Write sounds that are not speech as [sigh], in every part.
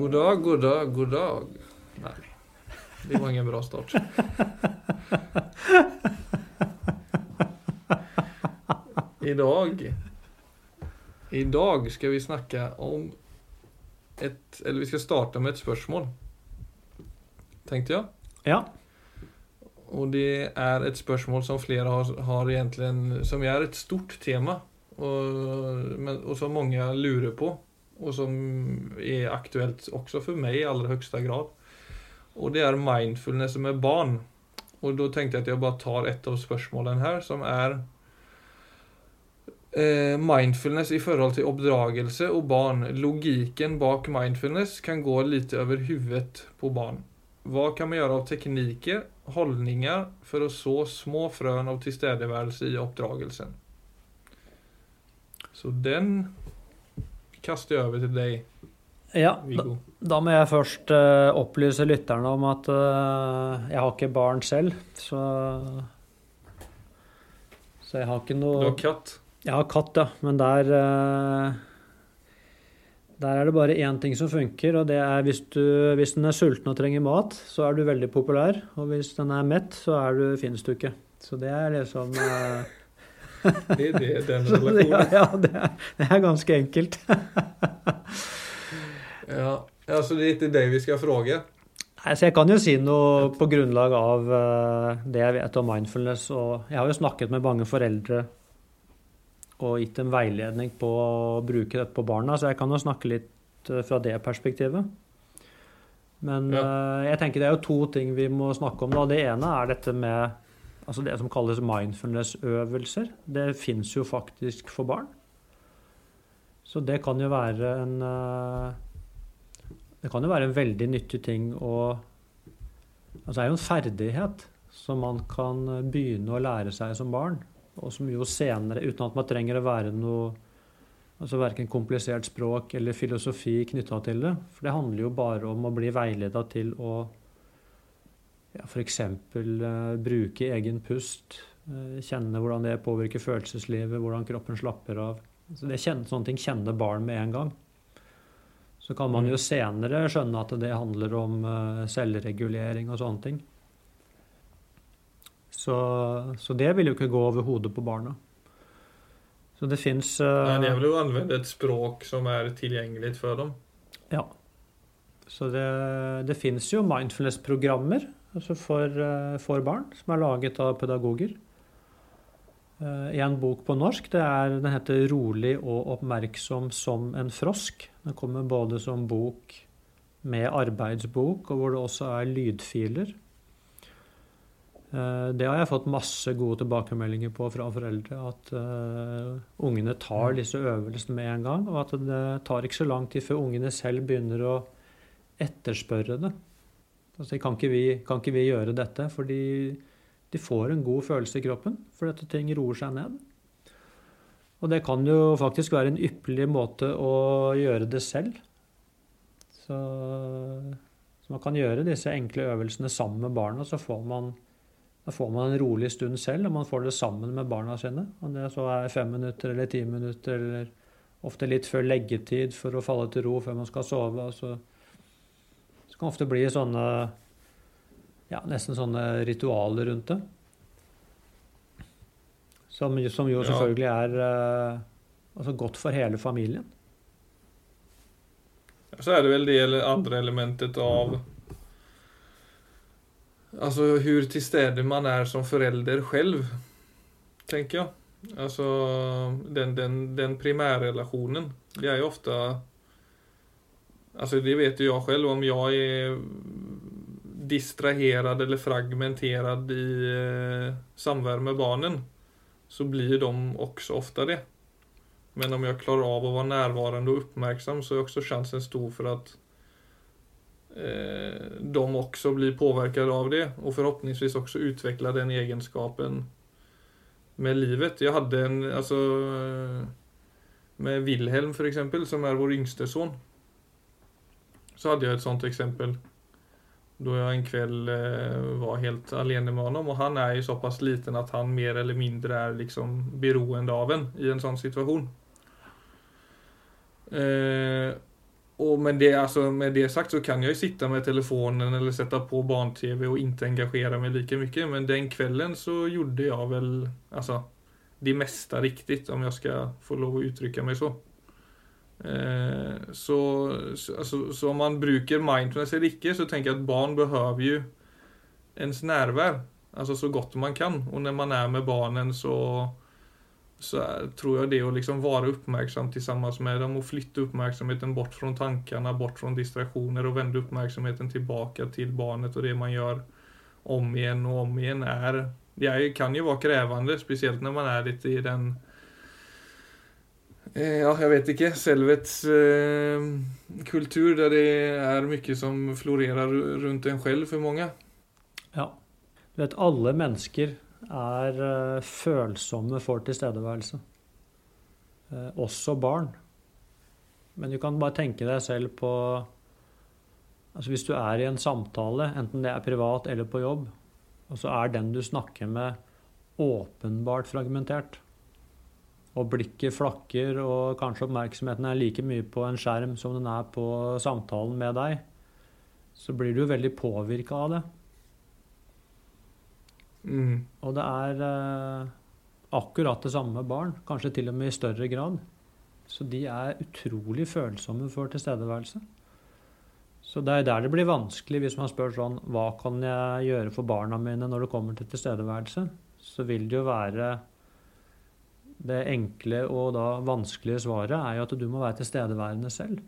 God dag, god dag, god dag. Nei, det var ingen bra start. I dag skal vi snakke om et eller vi skal starte med et spørsmål, tenkte jeg. Ja. Og det er et spørsmål som flere har, har egentlig som er et stort tema. og, men, og som mange lurer på. Och som är aktuellt också för mig i allra högsta grad. Och det är mindfulness med barn. Och då tänkte jag att jag bara tar ett av spörsmålen här som är eh, mindfulness i forhold til oppdragelse og barn. Logikken bak mindfulness kan gå litt over huvudet på barn. Hva kan man gjøre av teknikker, holdninger, for å så små frøen av tilstedeværelse i oppdragelsen? Så den kaster jeg over til deg, ja da, Viggo. da må jeg først uh, opplyse lytterne om at uh, jeg har ikke barn selv, så Så jeg har ikke noe Du har katt. Jeg har katt, ja, men der uh, Der er det bare én ting som funker, og det er hvis, du, hvis den er sulten og trenger mat, så er du veldig populær. Og hvis den er mett, så er du, finnes du ikke. Så det er liksom eh, [laughs] Det er det, den det, ja, ja, det, er, det er ganske enkelt. [laughs] Ja, altså det er ikke deg vi skal spørre? Altså, Jeg kan jo si noe på grunnlag av eh, det jeg vet om mindfulness. Og jeg har jo snakket med mange foreldre og gitt dem veiledning på å bruke dette på barna, så jeg kan jo snakke litt eh, fra det perspektivet. Men eh, jeg tenker det er jo to ting vi må snakke om. da. Det ene er dette med altså det som kalles mindfulness-øvelser. Det fins jo faktisk for barn. Så det kan jo være en eh, det kan jo være en veldig nyttig ting å Altså det er jo en ferdighet som man kan begynne å lære seg som barn, og som jo senere, uten at man trenger å være noe Altså verken komplisert språk eller filosofi knytta til det. For det handler jo bare om å bli veileda til å ja, f.eks. Uh, bruke egen pust. eh, kjenne hvordan det påvirker følelseslivet, hvordan kroppen slapper av. Så det kjenne, sånne ting kjenner barn med en gang. Så kan man jo senere skjønne at det handler om eh, selvregulering og sånne ting. Så, så det vil jo ikke gå over hodet på barna. Så det fins Nei, det er vel å anvende et språk som er tilgjengelig for dem. Ja. Så det, det fins jo mindfulness-programmer altså for, eh, for barn som er laget av pedagoger. Eh, En bok på norsk det er, den heter 'Rolig og oppmerksom som en frosk'. Den kommer både som bok med arbeidsbok, og hvor det også er lydfiler. Eh, Det har jeg fått masse gode tilbakemeldinger på fra foreldre. At uh, ungene tar disse øvelsene med en gang, og at det tar ikke så lang tid før ungene selv begynner å etterspørre det. Altså, kan, ikke vi, kan ikke vi gjøre dette? Fordi de får en god følelse i kroppen, fordi at ting roer seg ned. Og det kan jo faktisk være en ypperlig måte å gjøre det selv. Så, så man kan gjøre disse enkle øvelsene sammen med barna, så får man, får man en rolig stund selv, og man får det sammen med barna sine. Om det så er fem minutter eller ti minutter, eller ofte litt før leggetid for å falle til ro før man skal sove. og så så kan ofte bli sånne ja, nesten sånne ritualer rundt det. Som, som jo selvfølgelig er eh, altså godt for hele familien. Så er det vel det andre elementet av Altså hvor til stede man er som forelder selv, tenker jeg. Altså den, den, den primærrelasjonen. Det er jo ofte Altså det vet jo jeg selv. Om jeg er distraherad eller fragmenterad i eh, samvær med barnen, så blir de også ofte det. Men om jeg klarer av å være närvarande og oppmerksom, så er også sjansen stor for at eh, de også blir påverkade av det, og forhåpentligvis også utvikler den egenskapen med livet. Jeg hadde en, altså eh, Med Wilhelm, for eksempel, som er vår yngste son, så hadde jeg et sånt eksempel. Da jeg en kveld eh, var helt alene med honom, og han er jo såpass liten at han mer eller mindre er liksom beroende av en i en sånn situasjon. Eh, og med det, alltså, med det sagt så kan jeg jo sitte med telefonen eller sätta på barne-TV og ikke engasjere meg lika mye, Men den kvelden så gjorde jeg vel altså, det meste riktig, om jeg skal få lov å uttrykke meg så. Eh, så, så, alltså, så om man bruker mindfulness eller ikke, så tenker jeg at barn behøver jo ens nærvær. Altså så godt man kan. Og når man er med barnen så så tror jeg det å liksom være oppmerksom sammen med dem og flytte oppmerksomheten bort fra tankene, bort fra distraksjoner, og vende oppmerksomheten tilbake til barnet og det man gjør om igjen og om igjen, er det kan jo være krevende, speciellt når man er litt i den Ja, jeg vet ikke. Selvets eh, kultur der det er mye som florerer rundt en selv for mange. Ja. Du vet, alle mennesker er eh, følsomme for tilstedeværelse. Eh, også barn. Men du kan bare tenke deg selv på altså Hvis du er i en samtale, enten det er privat eller på jobb, og så er den du snakker med, åpenbart fragmentert, og blikket flakker, og kanskje oppmerksomheten er like mye på en skjerm som den er på samtalen med deg, så blir du veldig påvirka av det. Mm. Og det er eh, akkurat det samme med barn, kanskje til og med i større grad. Så de er utrolig følsomme for tilstedeværelse. Så det er der det blir vanskelig hvis man spør sånn Hva kan jeg gjøre for barna mine når det kommer til tilstedeværelse? Så vil det jo være Det enkle og da vanskelige svaret er jo at du må være tilstedeværende selv.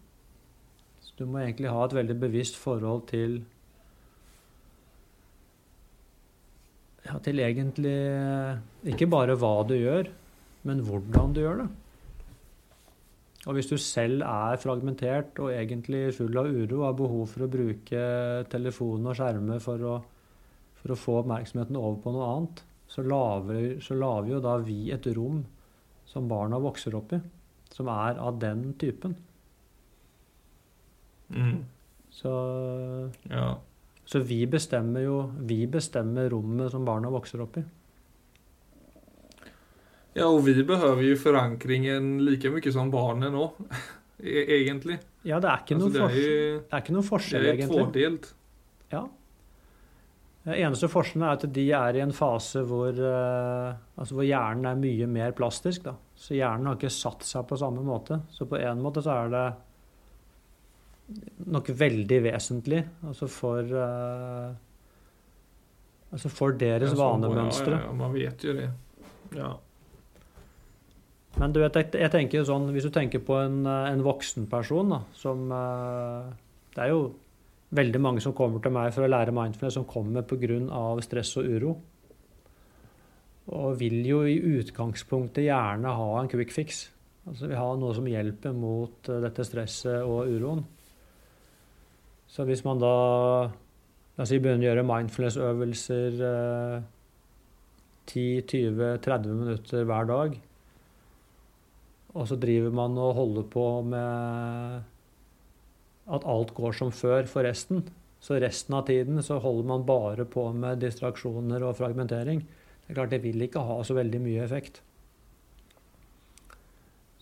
Så du må egentlig ha et veldig bevisst forhold til ja, til egentlig ikke bare hva du gjør, men hvordan du gjør det. Og hvis du selv er fragmentert og egentlig full av uro og har behov for å bruke telefon og skjermer for å, for å få oppmerksomheten over på noe annet, så lager, så lager jo da vi et rom som barna vokser opp i, som er av den typen. Mm. Så Ja. Så vi bestemmer jo Vi bestemmer rommet som barna vokser opp i. Ja, og vi behøver jo forankringen like mye som barna nå, [laughs] egentlig. Ja, det er ikke Altså, noe, det er jo det er ikke noe det er egentlig. tvådelt. Ja. Den eneste forskjellen er at de er i en fase hvor, eh, altså hvor hjernen er mye mer plastisk. Da. Så hjernen har ikke satt seg på samme måte. Så på en måte så er det nok veldig vesentlig altså for eh, Altså for deres Ja, vanemønstre. Ja, ja, man vet jo det. Ja. Men du vet, jeg, jeg tenker jo sånn, hvis du tenker på en, eh, en voksen person da, som eh, Det er jo veldig mange som kommer til meg for å lære mindfulness, som kommer pga. stress og uro. Og vil jo i utgangspunktet gjerne ha en quick fix. Altså vil ha noe som hjelper mot eh, dette stresset og uroen. Så hvis man da si begynner å gjøre mindfulness-øvelser eh, 10-20-30 minutter hver dag, og så driver man og holder på med at alt går som før for resten. Så resten av tiden så holder man bare på med distraksjoner og fragmentering. Det er klart det vil ikke ha så veldig mye effekt.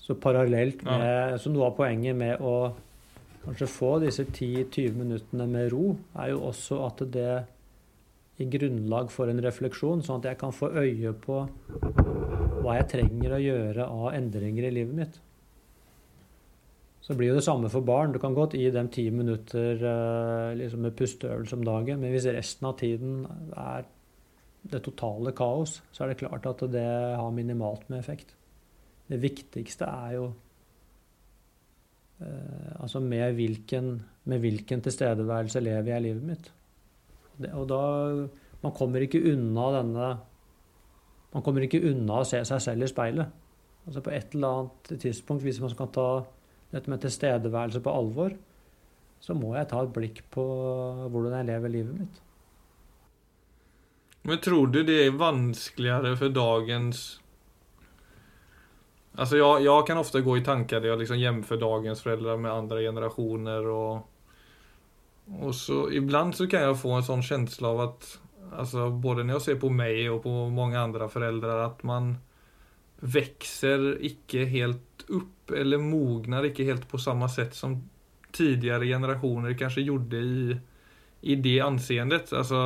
Så parallelt med Så noe av poenget med å kanskje få disse 10-20 minuttene med ro, er jo også at det gir grunnlag for en refleksjon, sånn at jeg kan få øye på hva jeg trenger å gjøre av endringer i livet mitt. Så blir jo det samme for barn. Du kan godt gi dem ti minutter eh, liksom med pusteøvelse om dagen, men hvis resten av tiden er det totale kaos, så er det klart at det har minimalt med effekt. Det viktigste er jo eh, altså med hvilken, med hvilken tilstedeværelse lever jeg livet mitt. Og da Man kommer ikke unna denne Man kommer ikke unna å se seg selv i speilet. Altså På et eller annet tidspunkt, hvis man skal ta dette med tilstedeværelse på alvor, så må jeg ta et blikk på hvordan jeg lever livet mitt. Men tror du det er vanskeligere for dagens... Altså, jeg, jeg kan ofte gå i tanker der jeg liksom jamfører dagens foreldre med andre generationer Og, og så ibland så kan jeg få en sånn känsla av at altså, både når jeg ser på meg og på mange andre foreldre, at man växer ikke helt opp eller mognar ikke helt på samme sätt som tidligere generationer kanskje gjorde i, i det anseendet. Alltså,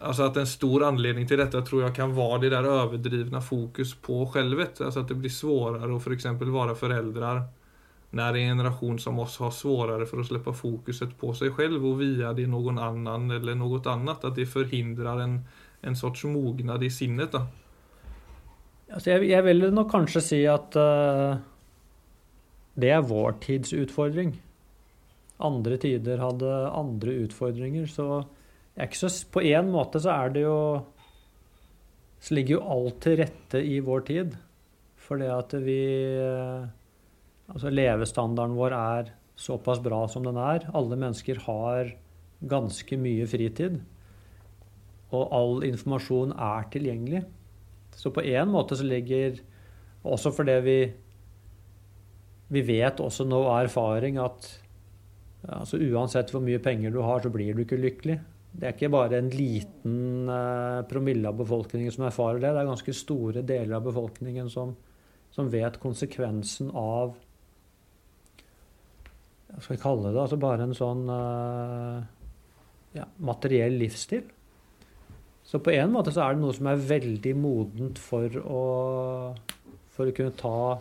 alltså att en stor anledning til dette tror jeg kan være det der överdrivna fokus på självet. Alltså att det blir svårare å för exempel vara föräldrar när en generation som oss har svårare for å slippe fokuset på seg selv og via det noen annen eller noe annet. At det forhindrer en, en sorts mognad i sinnet. da. Altså jeg, jeg vil nok kanskje si at uh, det er vår tids utfordring. Andre tider hadde andre utfordringer, så, så På én måte så er det jo Så ligger jo alt til rette i vår tid. For det at vi uh, Altså levestandarden vår er såpass bra som den er. Alle mennesker har ganske mye fritid. Og all informasjon er tilgjengelig. Så på en måte så ligger Også fordi vi Vi vet også nå av erfaring at altså uansett hvor mye penger du har, så blir du ikke lykkelig. Det er ikke bare en liten eh, promille av befolkningen som erfarer det. Det er ganske store deler av befolkningen som, som vet konsekvensen av Hva skal vi kalle det? Altså bare en sånn eh, ja, materiell livsstil. Så på en måte så er det noe som er veldig modent for å, for å kunne ta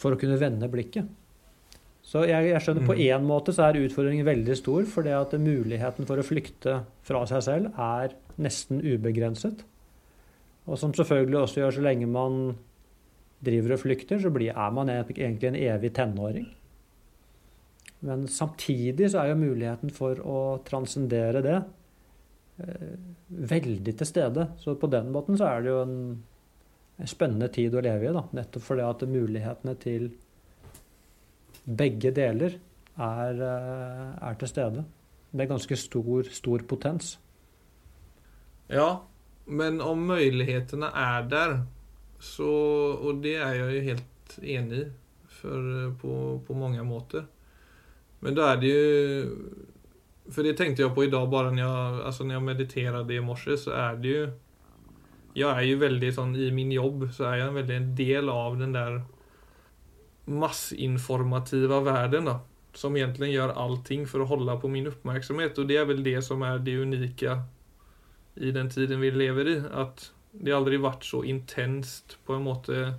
For å kunne vende blikket. Så jeg, jeg skjønner på én måte så er utfordringen veldig stor, fordi at muligheten for å flykte fra seg selv er nesten ubegrenset. Og som selvfølgelig også gjør så lenge man driver og flykter, så blir, er man egentlig en evig tenåring. Men samtidig så er jo muligheten for å transcendere det veldig til stede. Så på den måten så er det jo en, en spennende tid å leve i. da, Nettopp fordi at mulighetene til begge deler er, eh, er til stede. Det er ganske stor, stor potens. Ja, men om mulighetene er der, så Og det er jeg jo helt enig i for, på, på mange måter. Men da er det jo för det tänkte jag på idag bara när jag, alltså när jag mediterade i morse så är det ju Jag är ju väldigt sånn i min jobb så är jag en väldigt en del av den där massinformativa världen då. Som egentligen gör allting för att hålla på min uppmärksamhet och det är väl det som är det unika i den tiden vi lever i. Att det aldrig varit så intenst på en måte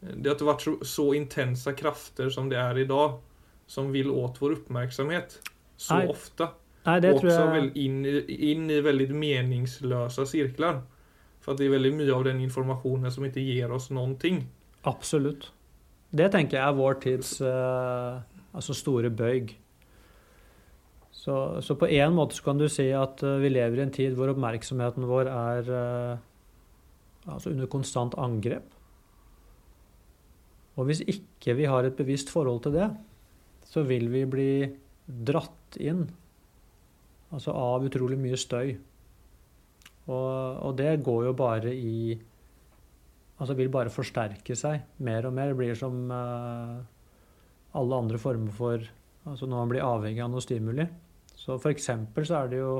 Det har inte varit så, så intensa krafter som det är idag som vill åt vår uppmärksamhet så Nei. ofte. Nei, det og også jeg... vel inn, inn, i veldig meningsløse sirkler. For det er veldig mye av den informasjonen som ikke gir oss noen ting. Absolutt. Det tenker jeg er vår tids uh, altså store bøyg. Så, så, på en måte så kan du si at uh, vi lever i en tid hvor oppmerksomheten vår er uh, altså under konstant angrep. Og hvis ikke vi har et bevisst forhold til det, så vil vi bli dratt inn altså av utrolig mye støy. Og, og, det går jo bare i Altså vil bare forsterke seg mer og mer. Det blir som uh, alle andre former for Altså når man blir avhengig av noe stimuli. Så for eksempel så er det jo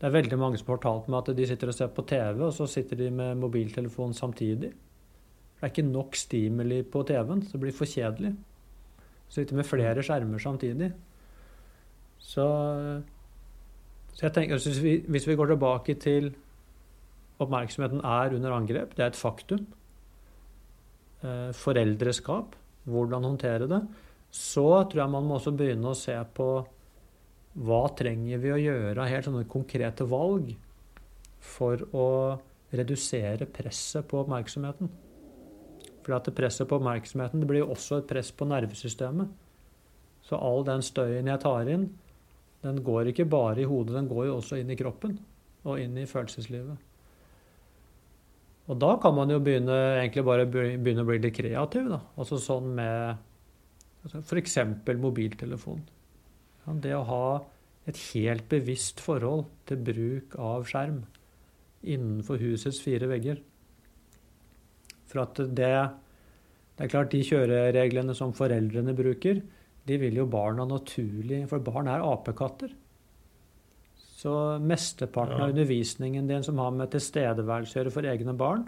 Det er veldig mange som har talt meg at de sitter og ser på TV, og så sitter de med mobiltelefon samtidig. Det er ikke nok stimuli på TV-en, så det blir for kjedelig. Så Sitter med flere skjermer samtidig. Så, så jeg tenker, hvis vi, hvis vi går tilbake til oppmerksomheten er under angrep, det er et faktum. Eh, foreldreskap, hvordan håndtere det. Så tror jeg man må også begynne å se på hva trenger vi å gjøre av helt sånne konkrete valg for å redusere presset på oppmerksomheten. For at det presset på oppmerksomheten det blir jo også et press på nervesystemet. Så all den støyen jeg tar inn, den går ikke bare i hodet, den går jo også inn i kroppen og inn i følelseslivet. Og da kan man jo begynne, egentlig bare begynne å bli litt kreativ. da. Altså sånn med altså f.eks. mobiltelefon. Ja, det å ha et helt bevisst forhold til bruk av skjerm innenfor husets fire vegger. For at det, det er klart, de kjørereglene som foreldrene bruker, de vil jo barna naturlig For barn er apekatter. Så mesteparten ja. av undervisningen din som har med tilstedeværelse å gjøre for egne barn,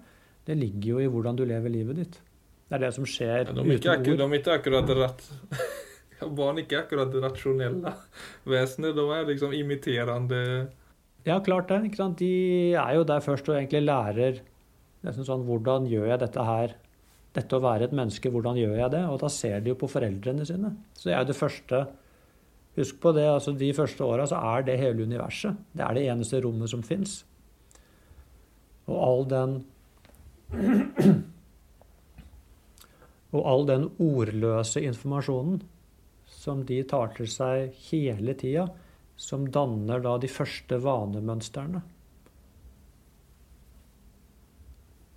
det ligger jo i hvordan du lever livet ditt. Det er det som skjer Ja, de, ikke uten akkurat, ord. de er ikke akkurat rat... [laughs] Barn er ikke akkurat rasjonelle vesener. De er liksom imiterende Ja, klart det. De er jo der først og egentlig lærer nesten sånn Hvordan gjør jeg dette her? Dette å være et menneske, hvordan gjør jeg det? Og da ser de jo på foreldrene sine. Så det er jo det første Husk på det, altså de første åra så er det hele universet. Det er det eneste rommet som fins. Og all den [clears throat] Og all den ordløse informasjonen som de tar til seg hele tida, som danner da de første vanemønstrene.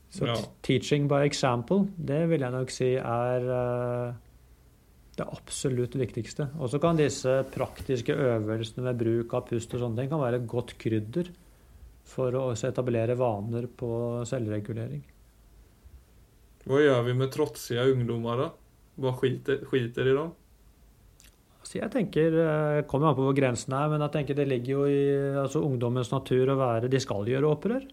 Så Ja. teaching by example, det vil jeg nok si er uh, det absolutt viktigste. Og så kan disse praktiske øvelsene med bruk av pust og sånne ting kan være godt krydder for å også etablere vaner på selvregulering. Hva gjør vi med trotsige ungdommer, da? Hva skiter, skiter i dem? Så jeg tenker, jeg kommer an på hvor grensen er, men jeg tenker det ligger jo i altså, ungdommens natur å være De skal gjøre opprør.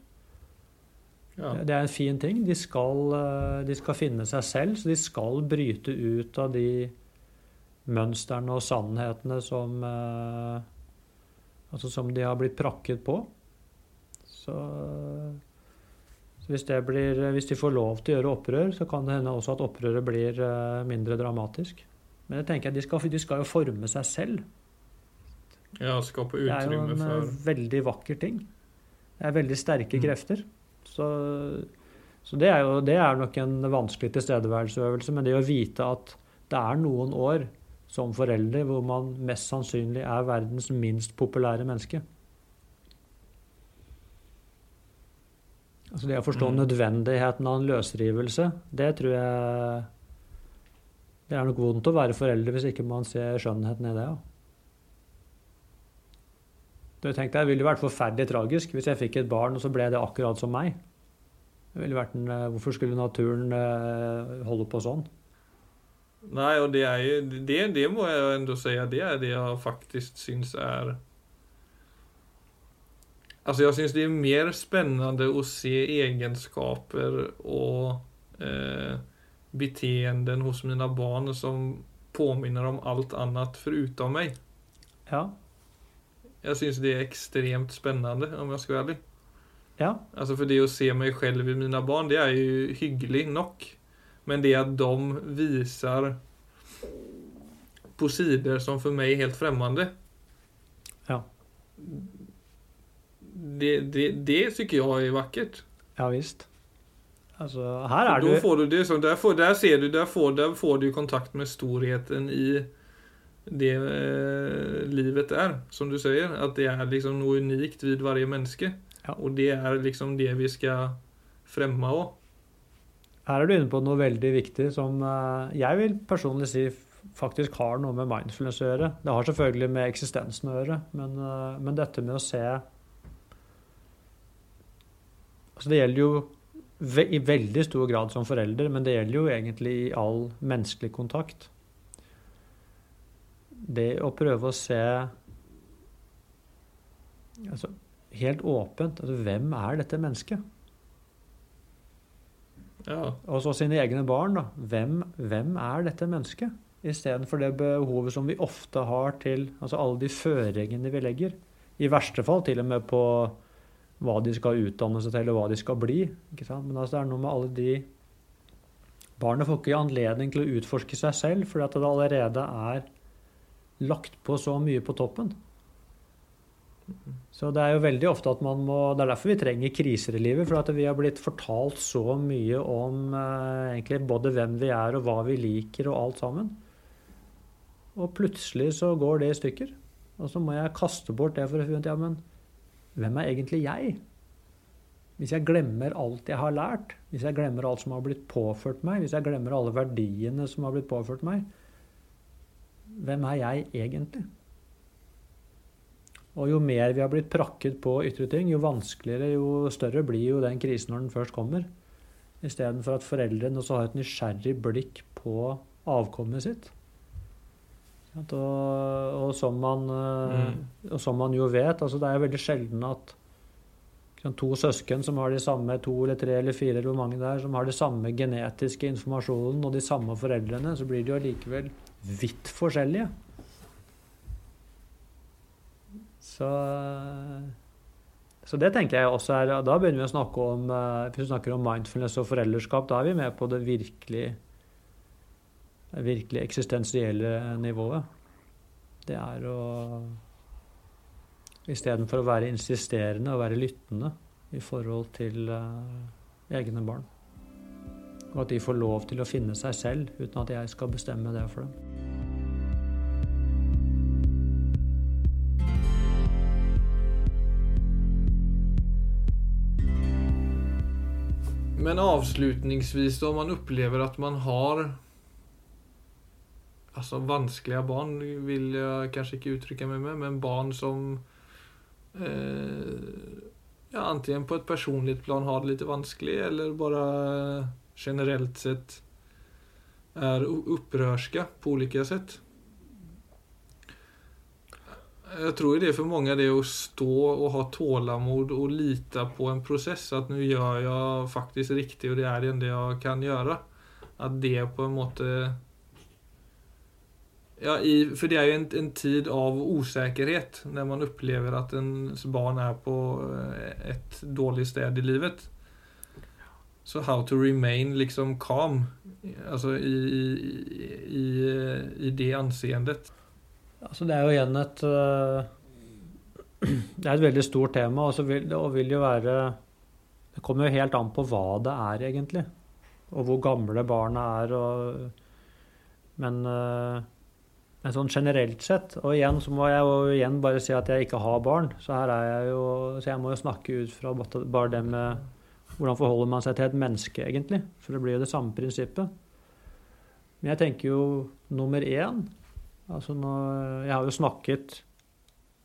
Ja. Det er en fin ting. De skal, eh, de skal finne seg selv, så de skal bryte ut av de mønstrene og sannhetene som eh, Altså som de har blitt prakket på. Så, så hvis, det blir, hvis de får lov til å gjøre opprør, så kan det hende også at opprøret blir eh, mindre dramatisk. Men jeg tenker at de skal, de skal jo forme seg selv. ja, skape Det er jo en eh, for veldig vakker ting. Det er veldig sterke Mm. krefter. Så, så det, er jo, det er nok en vanskelig tilstedeværelsesøvelse, men det å vite at det er noen år som foreldre hvor man mest sannsynlig er verdens minst populære menneske. Altså det å forstå Mm. nødvendigheten av en løsrivelse, det tror jeg Det er nok vondt å være foreldre hvis ikke man ser skjønnheten i det. Ja. Du tenkte jeg, ville vært forferdelig tragisk hvis jeg fikk et barn, og så ble det akkurat som meg. Det ville vært en, eh, Hvorfor skulle naturen eh, holde på sånn? Nei, og det er jo det, det må jeg ändå säga, det er det jeg faktisk syns er Altså, jeg syns det er mer spennende å se egenskaper og eh, beteenden hos mine barn som påminner om alt annet foruten meg. Ja. Jeg syns det er ekstremt spennende, om jeg skal være ærlig. ja. Altså for det å se meg selv i mine barn, det er jo hyggelig nok. Men det at de viser på sider som for meg er helt fremmede Ja. Det, det, det syns jeg er vakkert. Ja visst. Altså, her er du får du det der, får, der ser du, der får, der får du kontakt med storheten i det eh, livet er, som du sier. At det er liksom noe unikt ved varje menneske. Ja. Og det er liksom det vi skal fremme òg. Her er du inne på noe veldig viktig som eh, jeg vil personlig si faktisk har noe med mindfulness å gjøre. Det har selvfølgelig med eksistensen å gjøre, men, eh, men dette med å se Altså det gjelder jo ve i veldig stor grad som forelder, men det gjelder jo egentlig i all menneskelig kontakt. Det å prøve å se altså, helt åpent altså, Hvem er dette mennesket? Ja. Og så sine egne barn, da. Hvem, hvem er dette mennesket? Istedenfor det behovet som vi ofte har til altså alle de føringene vi legger. I verste fall til og med på hva de skal utdanne seg til, og hva de skal bli. Men altså det er noe med alle de Barnet får ikke anledning til å utforske seg selv, fordi at det allerede er lagt på så mye på toppen. Så det er jo veldig ofte at man må Det er derfor vi trenger kriser i livet. For at vi har blitt fortalt så mye om eh, egentlig både hvem vi er og hva vi liker og alt sammen. Og plutselig så går det i stykker. Og så må jeg kaste bort det for å finne ut ja, men hvem er egentlig jeg? Hvis jeg glemmer alt jeg har lært, hvis jeg glemmer alt som har blitt påført meg, hvis jeg glemmer alle verdiene som har blitt påført meg, hvem er jeg egentlig? Og jo mer vi har blitt prakket på ytre ting, jo vanskeligere, jo større blir jo den krisen når den først kommer. Istedenfor at foreldrene også har et nysgjerrig blikk på avkommet sitt. Og, og, som man, eh, Mm. og som man jo vet, altså det er veldig sjelden at to søsken som har de samme to eller tre eller fire eller hvor mange det er, som har de samme genetiske informasjonen og de samme foreldrene, så blir de jo allikevel vidt forskjellige. Så, så det tenker jeg også er Da begynner vi å snakke om eh, Hvis vi snakker om mindfulness og foreldreskap, da er vi med på det virkelig, virkelig eksistensielle nivået. Det er å Istedenfor å være insisterende og være lyttende i forhold til uh, egne barn. Og at de får lov til å finne seg selv uten at jeg skal bestemme det for dem. Men avslutningsvis, om man opplever at man har Altså vanskelige barn vil jeg kanskje ikke uttrykke meg med, men barn som eh, ja, antingen på et personlig plan har det litt vanskelig, eller bare generelt sett er opprørske på ulike sett. Jeg tror det for mange det å stå og ha tålamod og lite på en prosess, at nå gjør jeg faktisk riktig, og det er det jeg kan gjøre. At det på en måte ja, i, for det er jo en, en, tid av usikkerhet når man opplever at ens barn er på eh, et dårlig sted i livet. Så how to remain liksom calm altså i, i, i, i det anseendet. Altså det er jo igjen et eh, [clears throat] Det er et veldig stort tema, og, vil, og vil jo være Det kommer jo helt an på hva det er, egentlig. Og hvor gamle barna er. Og, men uh, men sånn generelt sett Og igjen så må jeg jo igjen bare si at jeg ikke har barn. Så her er jeg jo Så jeg må jo snakke ut fra bare det med hvordan forholder man seg til et menneske, egentlig. For det blir jo det samme prinsippet. Men jeg tenker jo nummer én Altså nå, Jeg har jo snakket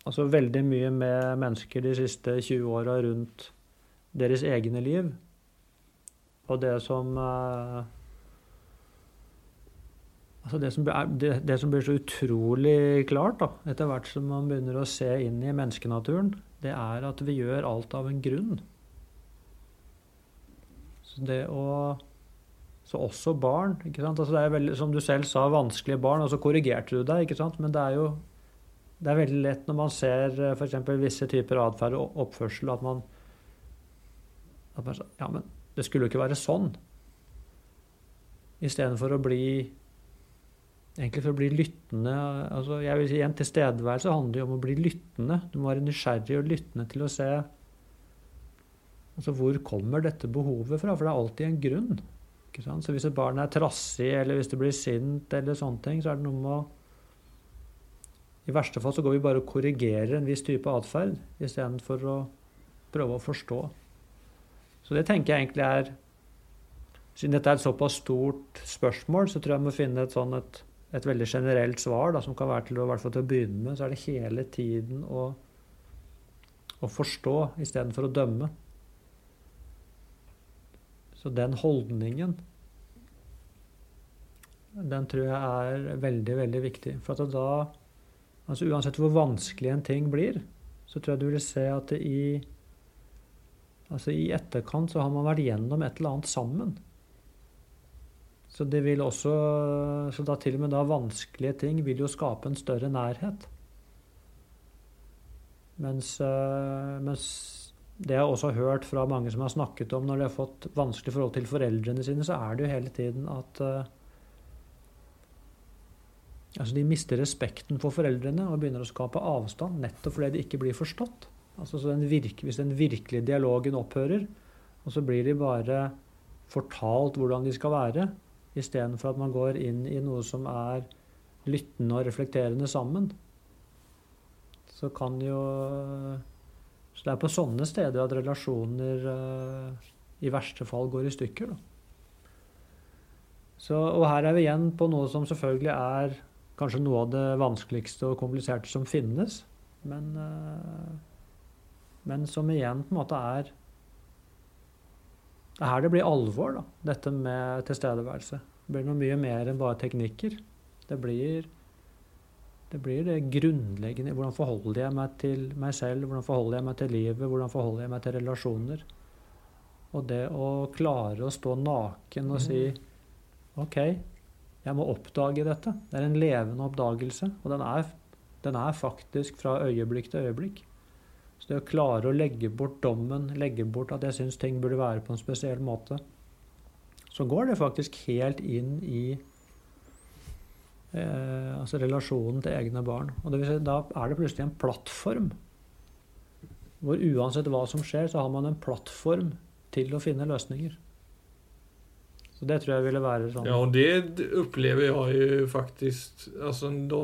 altså veldig mye med mennesker de siste 20 åra rundt deres egne liv. Og det som eh, Altså det, som er, det, det, som blir så utrolig klart da, etter hvert som man begynner å se inn i menneskenaturen, det er at vi gjør alt av en grunn. Så det å Så også barn. ikke sant? Altså det er veldig, Som du selv sa, vanskelige barn, og så korrigerte du deg, ikke sant? men det er jo det er veldig lett når man ser eh, f.eks. visse typer atferd og oppførsel, at man, at man Ja, men det skulle jo ikke være sånn. Istedenfor å bli egentlig for å bli lyttende altså jeg vil si En tilstedeværelse handler jo om å bli lyttende. Du må være nysgjerrig og lyttende til å se altså hvor kommer dette behovet fra. For det er alltid en grunn. Så hvis et barn er trassig, eller hvis det blir sint, eller sånne ting, så er det noe med å I verste fall så går vi bare og korrigerer en viss type atferd istedenfor å prøve å forstå. Så det tenker jeg egentlig er Siden dette er et såpass stort spørsmål, så tror jeg vi må finne et sånn et et veldig generelt svar, da, som kan være til å, til å begynne med, så er det hele tiden å, å forstå istedenfor å dømme. Så den holdningen den tror jeg er veldig, veldig viktig. For da altså Uansett hvor vanskelig en ting blir, så tror jeg du vil se at i, altså i etterkant så har man vært gjennom et eller annet sammen. Så det vil også Så da til og med da vanskelige ting vil jo skape en større nærhet. Mens, eh, mens det jeg også har hørt fra mange som har snakket om når de har fått vanskelig forhold til foreldrene sine, så er det jo hele tiden at uh, Altså, de mister respekten for foreldrene og begynner å skape avstand nettopp fordi de ikke blir forstått. Altså, den virke, hvis den virkelige dialogen opphører, og så blir de bare fortalt hvordan de skal være, Istedenfor at man går inn i noe som er lyttende og reflekterende sammen. Så kan jo Så det er på sånne steder at relasjoner uh, i verste fall går i stykker. Da. Så, og her er vi igjen på noe som selvfølgelig er kanskje noe av det vanskeligste og kompliserte som finnes. Men, uh, men som igjen på en måte er det er her det blir alvor, da, dette med tilstedeværelse. Det blir noe mye mer enn bare teknikker. Det blir Det blir det grunnleggende. Hvordan forholder jeg meg til meg selv? Hvordan forholder jeg meg til livet? Hvordan forholder jeg meg til relasjoner? Og det å klare å stå naken og si OK, jeg må oppdage dette. Det er en levende oppdagelse, og den er, den er faktisk fra øyeblikk til øyeblikk. Så det å klare å legge bort dommen, legge bort at jeg syns ting burde være på en spesiell måte, så går det faktisk helt inn i eh, altså relasjonen til egne barn. Og det vil si, da er det plutselig en plattform. Hvor uansett hva som skjer, så har man en plattform til å finne løsninger. Så det tror jeg ville være sånn Ja, og det opplever jeg jo faktisk Altså de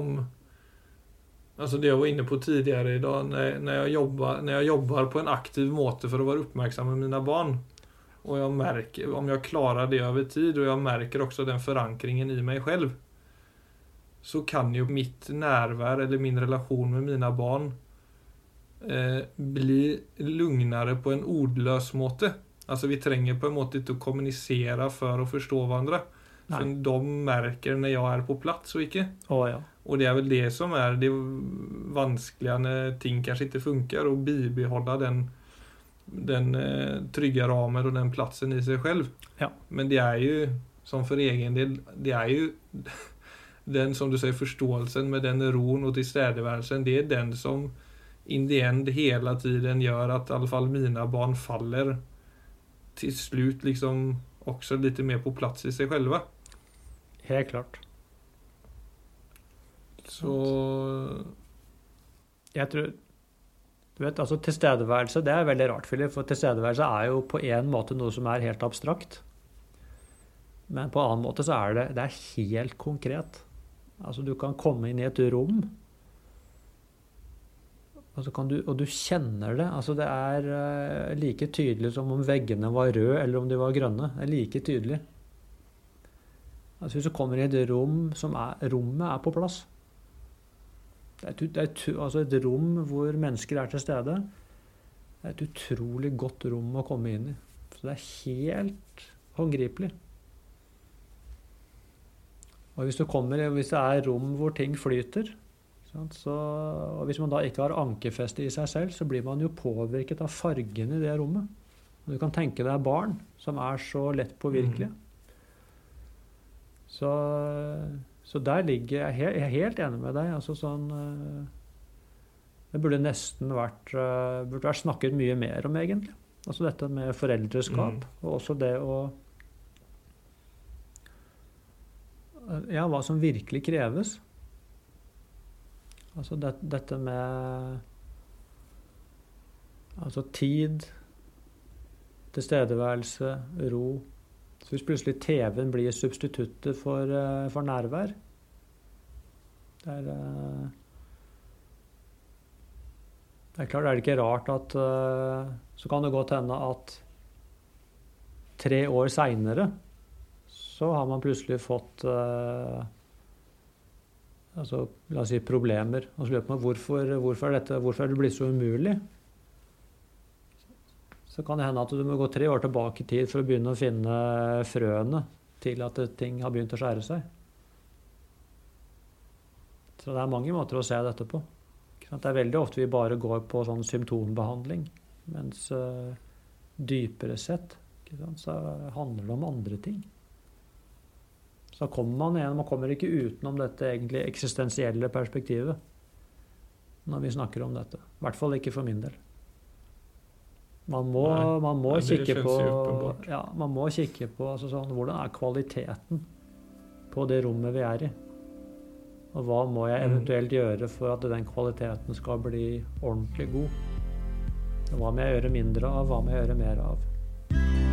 Alltså det jeg var inne på tidligere i dag, når, jeg jobber, når jeg jobber på en aktiv måte for å være oppmerksom med mine barn, og jeg merker, om jeg klarer det over tid, og jeg merker også den forankringen i meg selv, så kan jo mitt nærvær eller min relasjon med mine barn eh, bli lugnere på en ordløs måte. Altså Vi trenger på en måte ikke å kommunisere for å forstå hverandre. Nei. For de merker når jeg er på plass og ikke. Oh, ja. Og det er vel det som er det vanskelige når ting kanskje ikke funker, å bibeholde den, den eh, trygge rammen og den plassen i seg selv. Ja. Men det er jo, som for egen del, det er jo den som du sier, forståelsen med den roen og tilstedeværelsen, det er den som in the end hele tiden gjør at i alle fall mine barn faller til slutt liksom også litt mer på plass i seg selv. Helt klart. Så Jeg tror du vet, altså Tilstedeværelse det er veldig rart, Philip, for tilstedeværelse er jo på en måte noe som er helt abstrakt. Men på en annen måte så er det, det er helt konkret. Altså Du kan komme inn i et rom, og, du, og du kjenner det. Altså Det er eh, like tydelig som om veggene var røde eller om de var grønne. Det er like tydelig. Altså Hvis du kommer i et rom som er Rommet er på plass. Det er, et, det er altså et rom hvor mennesker er til stede. Det er et utrolig godt rom å komme inn i. Så det er helt håndgripelig. Og hvis, du kommer, hvis det er rom hvor ting flyter, så, og hvis man da ikke har ankerfeste i seg selv, så blir man jo påvirket av fargen i det rommet. Og du kan tenke deg barn som er så lett påvirkelige. Så, så der ligger jeg, jeg er helt enig med deg. altså sånn eh, Det burde nesten vært, eh, burde vært snakket mye mer om, egentlig. Altså dette med foreldreskap, og også det å Ja, hva som virkelig kreves. Altså det, dette med Altså tid, tilstedeværelse, ro. Så hvis plutselig TV-en blir substituttet for, eh, for nærvær det er, eh, det er klart, er det ikke rart at eh, Så kan det godt hende at tre år seinere så har man plutselig fått eh, altså, la oss si problemer. Og så lurer man hvorfor, hvorfor, hvorfor er det blitt så umulig? Så kan det hende at du må gå tre år tilbake i tid for å begynne å finne frøene til at ting har begynt å skjære seg. Så det er mange måter å se dette på. Det er veldig ofte vi bare går på sånn symptombehandling, mens eh, dypere sett så handler det om andre ting. Så kommer man igjen, man kommer ikke utenom dette egentlig eksistensielle perspektivet når vi snakker om dette. I hvert fall ikke for min del. Man må, Nei. man må kikke på ja, Man må kikke på altså sånn, hvordan er kvaliteten på det rommet vi er i. Og hva må jeg Mm. eventuelt gjøre for at den kvaliteten skal bli ordentlig god? Hva må jeg gjøre mindre av, hva må jeg gjøre mer av?